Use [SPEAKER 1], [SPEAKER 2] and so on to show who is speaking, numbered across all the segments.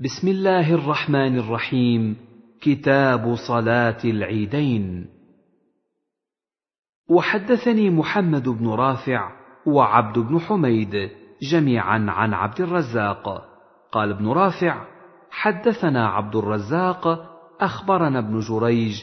[SPEAKER 1] بسم الله الرحمن الرحيم. كتاب صلاة العيدين. وحدثني محمد بن رافع وعبد بن حميد جميعا عن عبد الرزاق. قال ابن رافع حدثنا عبد الرزاق أخبرنا ابن جريج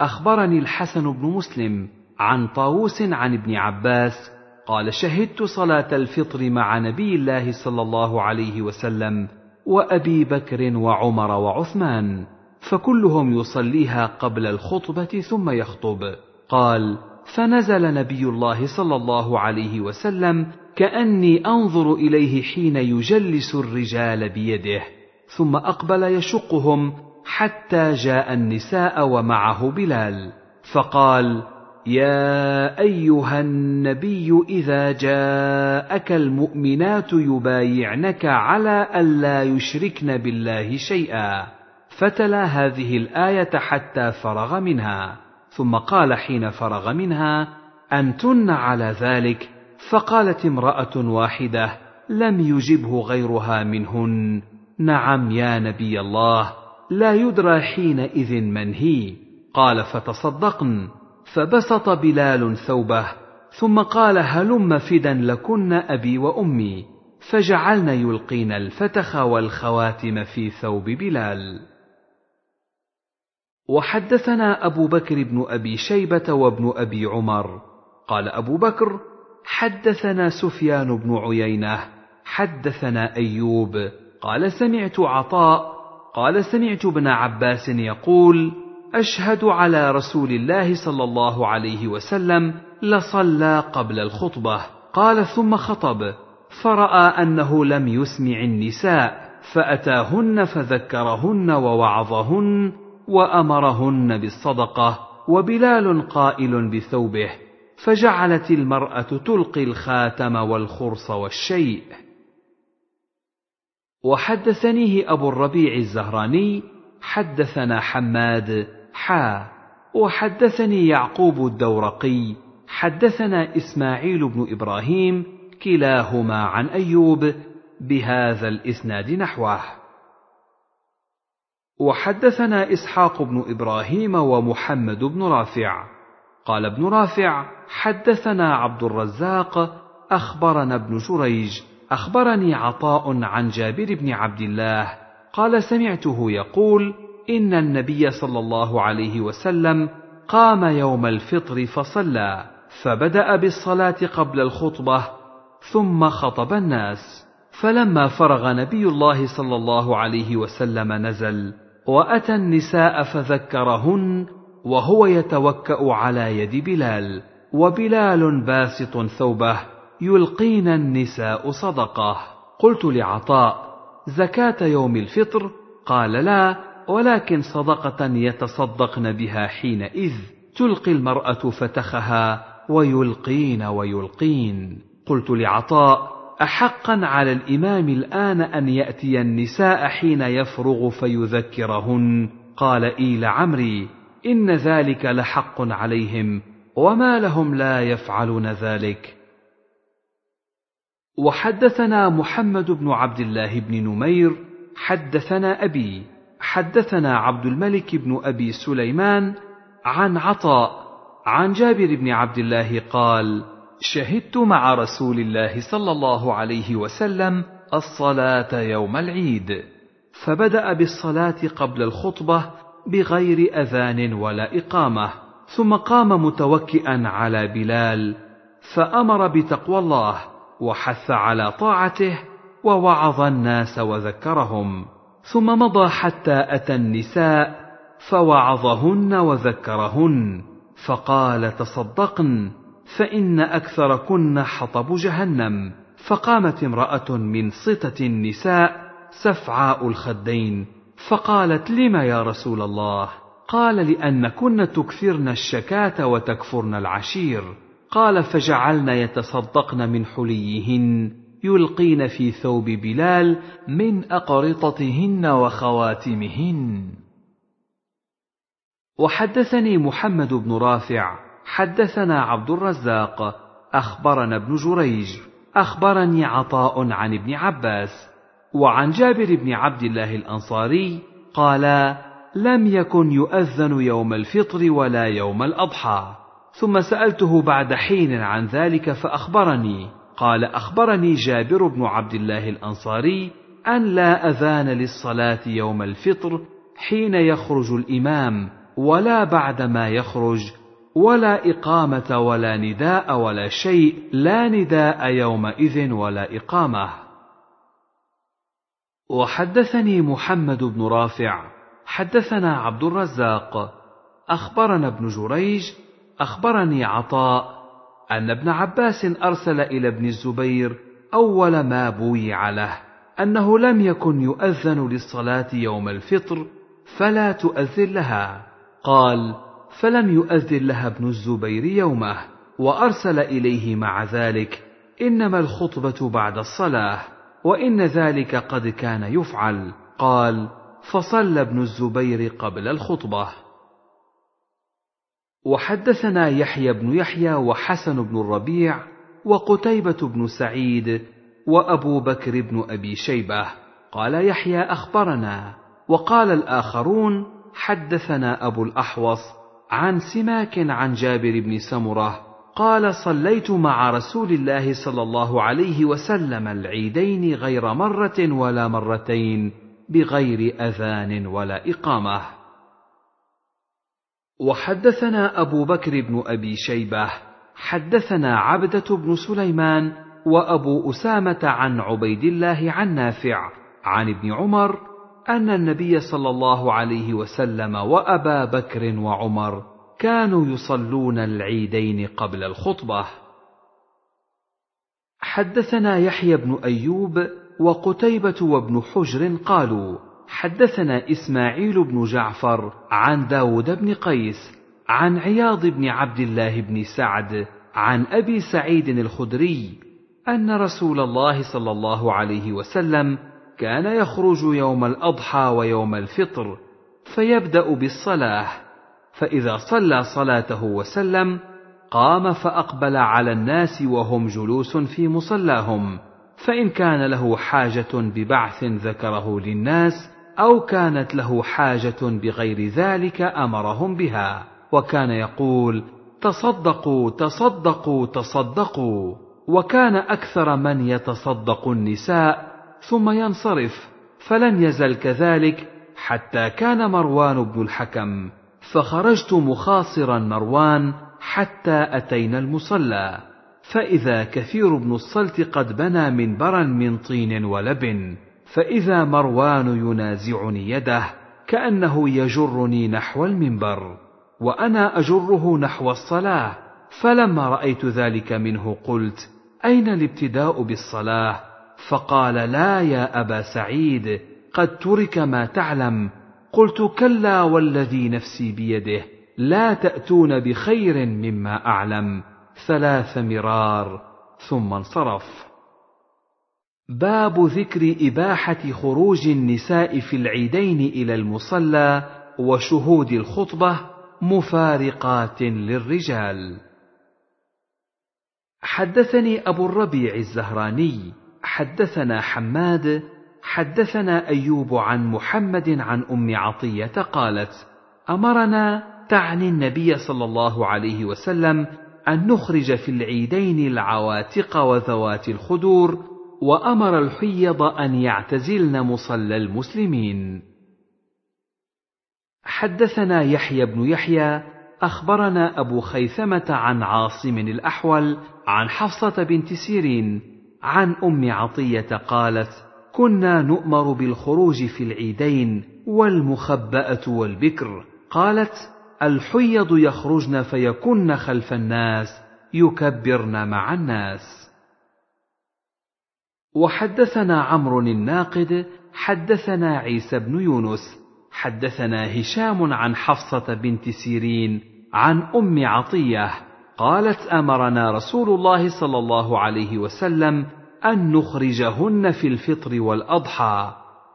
[SPEAKER 1] أخبرني الحسن بن مسلم عن طاووس عن ابن عباس قال شهدت صلاة الفطر مع نبي الله صلى الله عليه وسلم. وأبي بكر وعمر وعثمان فكلهم يصليها قبل الخطبة ثم يخطب. قال فنزل نبي الله صلى الله عليه وسلم كأني أنظر إليه حين يجلس الرجال بيده ثم أقبل يشقهم حتى جاء النساء ومعه بلال فقال يا أيها النبي إذا جاءك المؤمنات يبايعنك على الا يشركن بالله شيئا. فتلا هذه الآية حتى فرغ منها. ثم قال حين فرغ منها أنتن على ذلك؟ فقالت امرأة واحدة لم يجبه غيرها منهن. نعم يا نبي الله لا يدرى حينئذ من هي. قال فتصدقن. فبسط بلال ثوبه ثم قال هلم فدا لكن أبي وأمي. فجعلن يلقين الفتخ والخواتم في ثوب بلال. وحدثنا أبو بكر بن أبي شيبة وابن أبي عمر. قال أبو بكر حدثنا سفيان بن عيينة حدثنا أيوب قال سمعت عطاء قال سمعت ابن عباس يقول أشهد على رسول الله صلى الله عليه وسلم لصلى قبل الخطبة. قال ثم خطب. فرأى أنه لم يسمع النساء فأتاهن فذكرهن ووعظهن وأمرهن بالصدقة وبلال قائل بثوبه فجعلت المرأة تلقي الخاتم والخرص والشيء. وحدثنيه أبو الربيع الزهراني حدثنا حماد حا وحدثني يعقوب الدورقي حدثنا إسماعيل بن إبراهيم كلاهما عن أيوب بهذا الإسناد نحوه. وحدثنا إسحاق بن إبراهيم ومحمد بن رافع. قال ابن رافع حدثنا عبد الرزاق أخبرنا ابن جريج أخبرني عطاء عن جابر بن عبد الله قال سمعته يقول إن النبي صلى الله عليه وسلم قام يوم الفطر فصلى فبدأ بالصلاة قبل الخطبة ثم خطب الناس فلما فرغ نبي الله صلى الله عليه وسلم نزل وأتى النساء فذكرهن وهو يتوكأ على يد بلال وبلال باسط ثوبه يلقين النساء صدقه. قلت لعطاء زكاة يوم الفطر؟ قال لا ولكن صدقة يتصدقن بها حينئذ تلقي المرأة فتخها ويلقين ويلقين. قلت لعطاء احقا على الإمام الآن أن يأتي النساء حين يفرغ فيذكرهن؟ قال إي لعمري إن ذلك لحق عليهم وما لهم لا يفعلون ذلك. وحدثنا محمد بن عبد الله بن نمير حدثنا أبي حدثنا عبد الملك بن أبي سليمان عن عطاء عن جابر بن عبد الله قال شهدت مع رسول الله صلى الله عليه وسلم الصلاة يوم العيد فبدأ بالصلاة قبل الخطبة بغير أذان ولا إقامة ثم قام متوكئا على بلال فأمر بتقوى الله وحث على طاعته ووعظ الناس وذكرهم. ثم مضى حتى أتى النساء فوعظهن وذكرهن فقال تصدقن فإن أكثركن حطب جهنم. فقامت امرأة من سطه النساء سفعاء الخدين فقالت لم يا رسول الله؟ قال لانكن تكثرن الشكاة وتكفرن العشير. قال فجعلن يتصدقن من حليهن. يلقين في ثوب بلال من أقرطتهن وخواتمهن. وحدثني محمد بن رافع حدثنا عبد الرزاق أخبرنا ابن جريج أخبرني عطاء عن ابن عباس وعن جابر بن عبد الله الأنصاري قال لم يكن يؤذن يوم الفطر ولا يوم الأضحى ثم سألته بعد حين عن ذلك فأخبرني. قال أخبرني جابر بن عبد الله الأنصاري أن لا أذان للصلاة يوم الفطر حين يخرج الإمام ولا بعد ما يخرج ولا إقامة ولا نداء ولا شيء لا نداء يومئذ ولا إقامة. وحدثني محمد بن رافع حدثنا عبد الرزاق أخبرنا ابن جريج أخبرني عطاء أن ابن عباس أرسل إلى ابن الزبير أول ما بويع له أنه لم يكن يؤذن للصلاة يوم الفطر فلا تؤذن لها. قال فلم يؤذن لها ابن الزبير يومه وأرسل إليه مع ذلك إنما الخطبة بعد الصلاة وإن ذلك قد كان يفعل. قال فصلى ابن الزبير قبل الخطبة. وحدثنا يحيى بن يحيى وحسن بن الربيع وقتيبة بن سعيد وأبو بكر بن أبي شيبة. قال يحيى أخبرنا وقال الآخرون حدثنا أبو الأحوص عن سماك عن جابر بن سمرة قال صليت مع رسول الله صلى الله عليه وسلم العيدين غير مرة ولا مرتين بغير أذان ولا إقامة. وحدثنا أبو بكر بن أبي شيبة حدثنا عبدة بن سليمان وأبو أسامة عن عبيد الله عن نافع عن ابن عمر أن النبي صلى الله عليه وسلم وأبا بكر وعمر كانوا يصلون العيدين قبل الخطبة. حدثنا يحيى بن أيوب وقتيبة وابن حجر قالوا حدثنا إسماعيل بن جعفر عن داود بن قيس عن عياض بن عبد الله بن سعد عن أبي سعيد الخدري أن رسول الله صلى الله عليه وسلم كان يخرج يوم الأضحى ويوم الفطر فيبدأ بالصلاة فإذا صلى صلاته وسلم قام فأقبل على الناس وهم جلوس في مصلاهم فإن كان له حاجة ببعث ذكره للناس أو كانت له حاجة بغير ذلك أمرهم بها. وكان يقول تصدقوا تصدقوا تصدقوا. وكان أكثر من يتصدق النساء ثم ينصرف فلم يزل كذلك حتى كان مروان بن الحكم. فخرجت مخاصرا مروان حتى أتينا المصلى. فإذا كثير بن الصلت قد بنى منبرا من طين ولبن. فإذا مروان ينازعني يده كأنه يجرني نحو المنبر وأنا أجره نحو الصلاة فلما رأيت ذلك منه قلت أين الابتداء بالصلاة؟ فقال لا يا أبا سعيد قد ترك ما تعلم. قلت كلا والذي نفسي بيده لا تأتون بخير مما أعلم. ثلاث مرار ثم انصرف. باب ذكر إباحة خروج النساء في العيدين إلى المصلى وشهود الخطبة مفارقات للرجال. حدثني أبو الربيع الزهراني حدثنا حماد حدثنا أيوب عن محمد عن أم عطية قالت أمرنا تعني النبي صلى الله عليه وسلم أن نخرج في العيدين العواتق وذوات الخدور وأمر الحيض أن يعتزلن مصلى المسلمين. حدثنا يحيى بن يحيى أخبرنا أبو خيثمة عن عاصم الأحول عن حفصة بنت سيرين عن أم عطية قالت كنا نؤمر بالخروج في العيدين والمخبأة والبكر قالت الحيض يخرجن فيكن خلف الناس يكبرن مع الناس وحدثنا عمرو الناقد حدثنا عيسى بن يونس حدثنا هشام عن حفصة بنت سيرين عن أم عطية قالت أمرنا رسول الله صلى الله عليه وسلم أن نخرجهن في الفطر والأضحى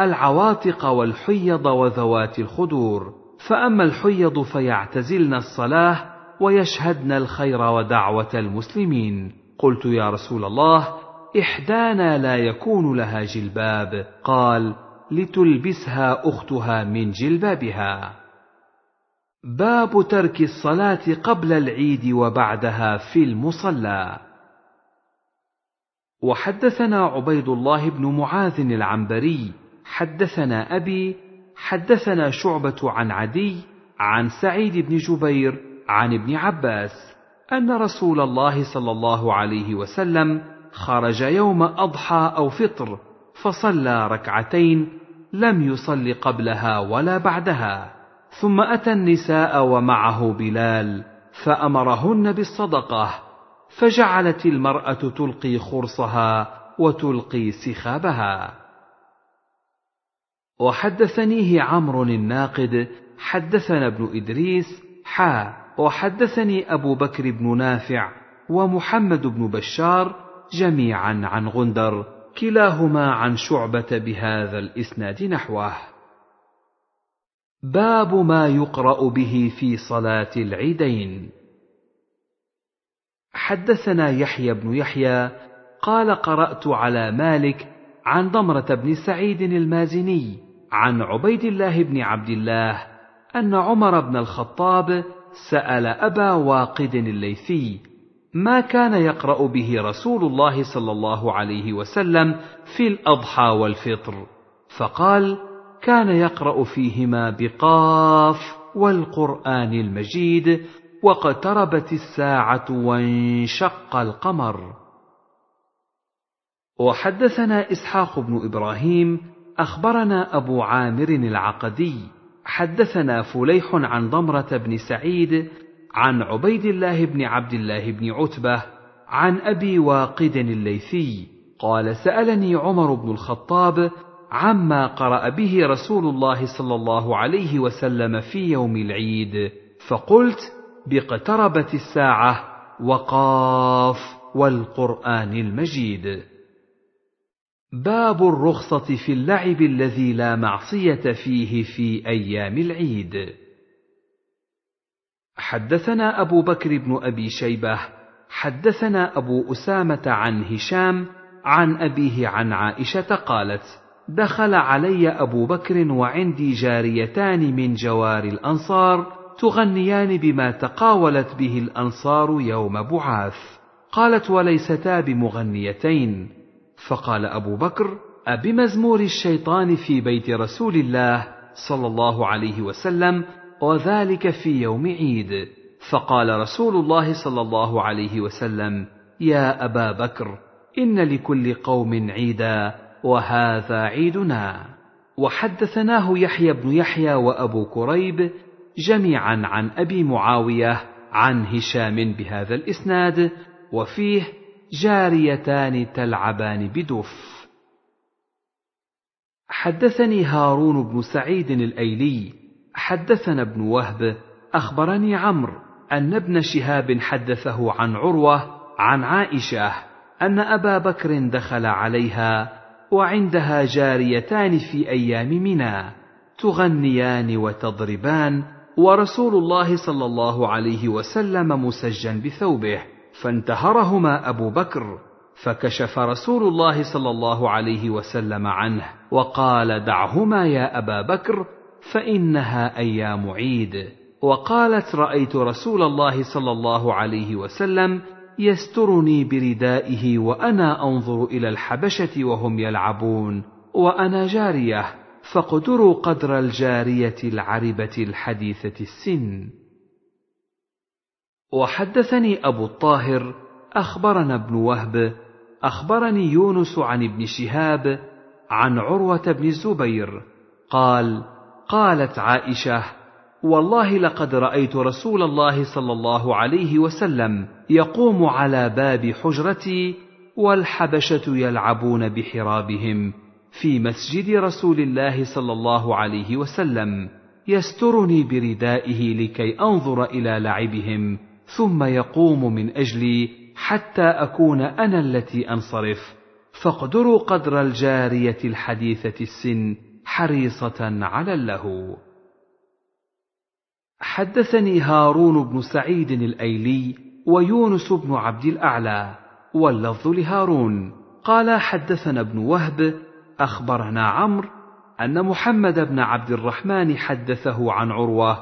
[SPEAKER 1] العواتق والحيض وذوات الخدور فأما الحيض فيعتزلن الصلاة ويشهدن الخير ودعوة المسلمين. قلت يا رسول الله إحدانا لا يكون لها جلباب. قال لتلبسها أختها من جلبابها. باب ترك الصلاة قبل العيد وبعدها في المصلى. وحدثنا عبيد الله بن معاذ العنبري حدثنا أبي حدثنا شعبة عن عدي عن سعيد بن جبير عن ابن عباس أن رسول الله صلى الله عليه وسلم خرج يوم أضحى أو فطر فصلى ركعتين لم يصل قبلها ولا بعدها. ثم أتى النساء ومعه بلال فأمرهن بالصدقة. فجعلت المرأة تلقي خرصها وتلقي سخابها. وحدثنيه عمرو الناقد حدثنا ابن إدريس حا. وحدثني أبو بكر بن نافع ومحمد بن بشار جميعا عن غندر كلاهما عن شعبة بهذا الإسناد نحوه. باب ما يقرأ به في صلاة العيدين. حدثنا يحيى بن يحيى قال قرأت على مالك عن ضمرة بن سعيد المازني عن عبيد الله بن عبد الله أن عمر بن الخطاب سأل أبا واقد الليثي ما كان يقرأ به رسول الله صلى الله عليه وسلم في الأضحى والفطر. فقال كان يقرأ فيهما بقاف والقرآن المجيد واقتربت الساعة وانشق القمر. وحدثنا إسحاق بن إبراهيم أخبرنا أبو عامر العقدي حدثنا فليح عن ضمرة بن سعيد عن عبيد الله بن عبد الله بن عتبة عن أبي واقد الليثي قال سألني عمر بن الخطاب عما قرأ به رسول الله صلى الله عليه وسلم في يوم العيد فقلت باقتربت الساعة وقاف والقرآن المجيد. باب الرخصة في اللعب الذي لا معصية فيه في أيام العيد. حدثنا أبو بكر بن أبي شيبة حدثنا أبو أسامة عن هشام عن أبيه عن عائشة قالت دخل علي أبو بكر وعندي جاريتان من جوار الأنصار تغنيان بما تقاولت به الأنصار يوم بعاث قالت وليستا بمغنيتين فقال أبو بكر أبمزمور الشيطان في بيت رسول الله صلى الله عليه وسلم وذلك في يوم عيد. فقال رسول الله صلى الله عليه وسلم يا أبا بكر إن لكل قوم عيدا وهذا عيدنا. وحدثناه يحيى بن يحيى وأبو كريب جميعا عن أبي معاوية عن هشام بهذا الإسناد وفيه جاريتان تلعبان بدف. حدثني هارون بن سعيد الأيلي حدثنا ابن وهب أخبرني عمرو أن ابن شهاب حدثه عن عروة عن عائشة أن أبا بكر دخل عليها وعندها جاريتان في أيام منى تغنيان وتضربان ورسول الله صلى الله عليه وسلم مسجا بثوبه فانتهرهما أبو بكر فكشف رسول الله صلى الله عليه وسلم عنه وقال دعهما يا أبا بكر فإنها أيام عيد. وقالت رأيت رسول الله صلى الله عليه وسلم يسترني بردائه وأنا أنظر إلى الحبشة وهم يلعبون وأنا جارية فاقدروا قدر الجارية العربة الحديثة السن. وحدثني أبو الطاهر أخبرنا ابن وهب أخبرني يونس عن ابن شهاب عن عروة بن الزبير قال قالت عائشة والله لقد رأيت رسول الله صلى الله عليه وسلم يقوم على باب حجرتي والحبشة يلعبون بحرابهم في مسجد رسول الله صلى الله عليه وسلم يسترني بردائه لكي أنظر إلى لعبهم ثم يقوم من أجلي حتى أكون أنا التي أنصرف فاقدروا قدر الجارية الحديثة السن حريصة على اللهو. حدثني هارون بن سعيد الأيلي ويونس بن عبد الأعلى واللفظ لهارون. قال حدثنا ابن وهب أخبرنا عمرو أن محمد بن عبد الرحمن حدثه عن عروة.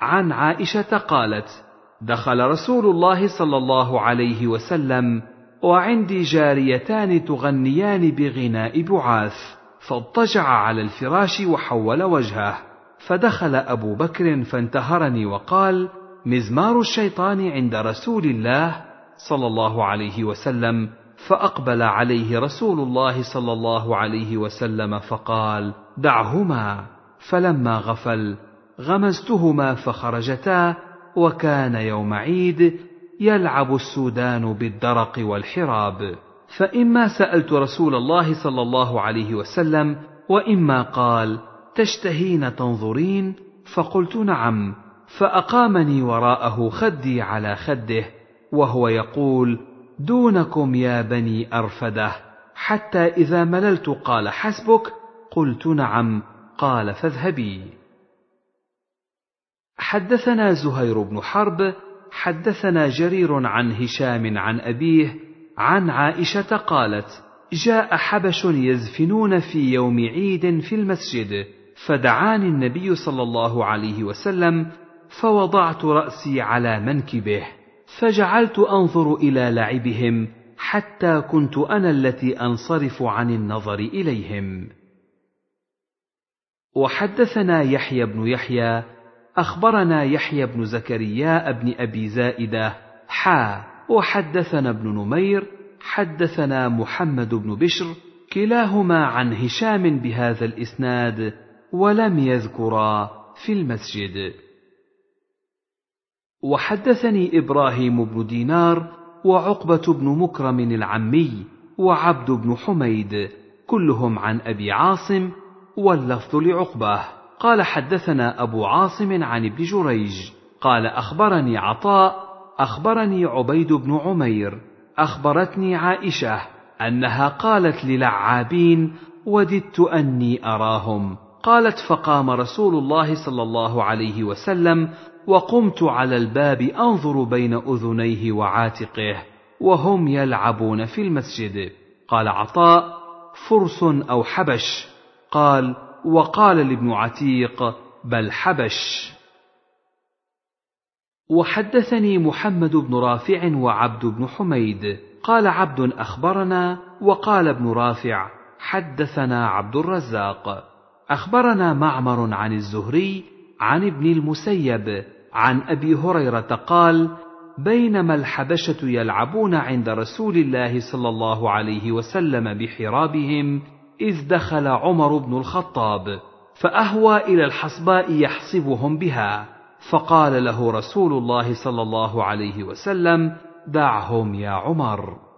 [SPEAKER 1] عن عائشة قالت دخل رسول الله صلى الله عليه وسلم وعندي جاريتان تغنيان بغناء بعاث. فاضطجع على الفراش وحول وجهه. فدخل أبو بكر فانتهرني وقال مزمار الشيطان عند رسول الله صلى الله عليه وسلم. فأقبل عليه رسول الله صلى الله عليه وسلم فقال دعهما. فلما غفل غمزتهما فخرجتا وكان يوم عيد يلعب السودان بالدرق والحراب. فإما سألت رسول الله صلى الله عليه وسلم وإما قال تشتهين تنظرين؟ فقلت نعم فأقامني وراءه خدي على خده وهو يقول دونكم يا بني أرفدة. حتى إذا مللت قال حسبك قلت نعم قال فاذهبي. حدثنا زهير بن حرب حدثنا جرير عن هشام عن أبيه عن عائشة قالت جاء حبش يزفنون في يوم عيد في المسجد فدعاني النبي صلى الله عليه وسلم فوضعت رأسي على منكبه فجعلت أنظر إلى لعبهم حتى كنت أنا التي أنصرف عن النظر إليهم. وحدثنا يحيى بن يحيى أخبرنا يحيى بن زكريا بن أبي زائدة حا وحدثنا ابن نمير حدثنا محمد بن بشر كلاهما عن هشام بهذا الإسناد ولم يذكرا في المسجد. وحدثني إبراهيم بن دينار وعقبة بن مكرم العمي وعبد بن حميد كلهم عن أبي عاصم واللفظ لعقبة. قال حدثنا أبو عاصم عن ابن جريج قال أخبرني عطاء أخبرني عبيد بن عمير أخبرتني عائشة أنها قالت للعابين وددت أني أراهم. قالت فقام رسول الله صلى الله عليه وسلم وقمت على الباب أنظر بين أذنيه وعاتقه وهم يلعبون في المسجد. قال عطاء فرس أو حبش. قال وقال لابن عتيق بل حبش. وحدثني محمد بن رافع وعبد بن حميد. قال عبد أخبرنا وقال ابن رافع حدثنا عبد الرزاق. أخبرنا معمر عن الزهري عن ابن المسيب عن أبي هريرة قال بينما الحبشة يلعبون عند رسول الله صلى الله عليه وسلم بحرابهم إذ دخل عمر بن الخطاب فأهوى إلى الحصباء يحصبهم بها. فقال له رسول الله صلى الله عليه وسلم دعهم يا عمر.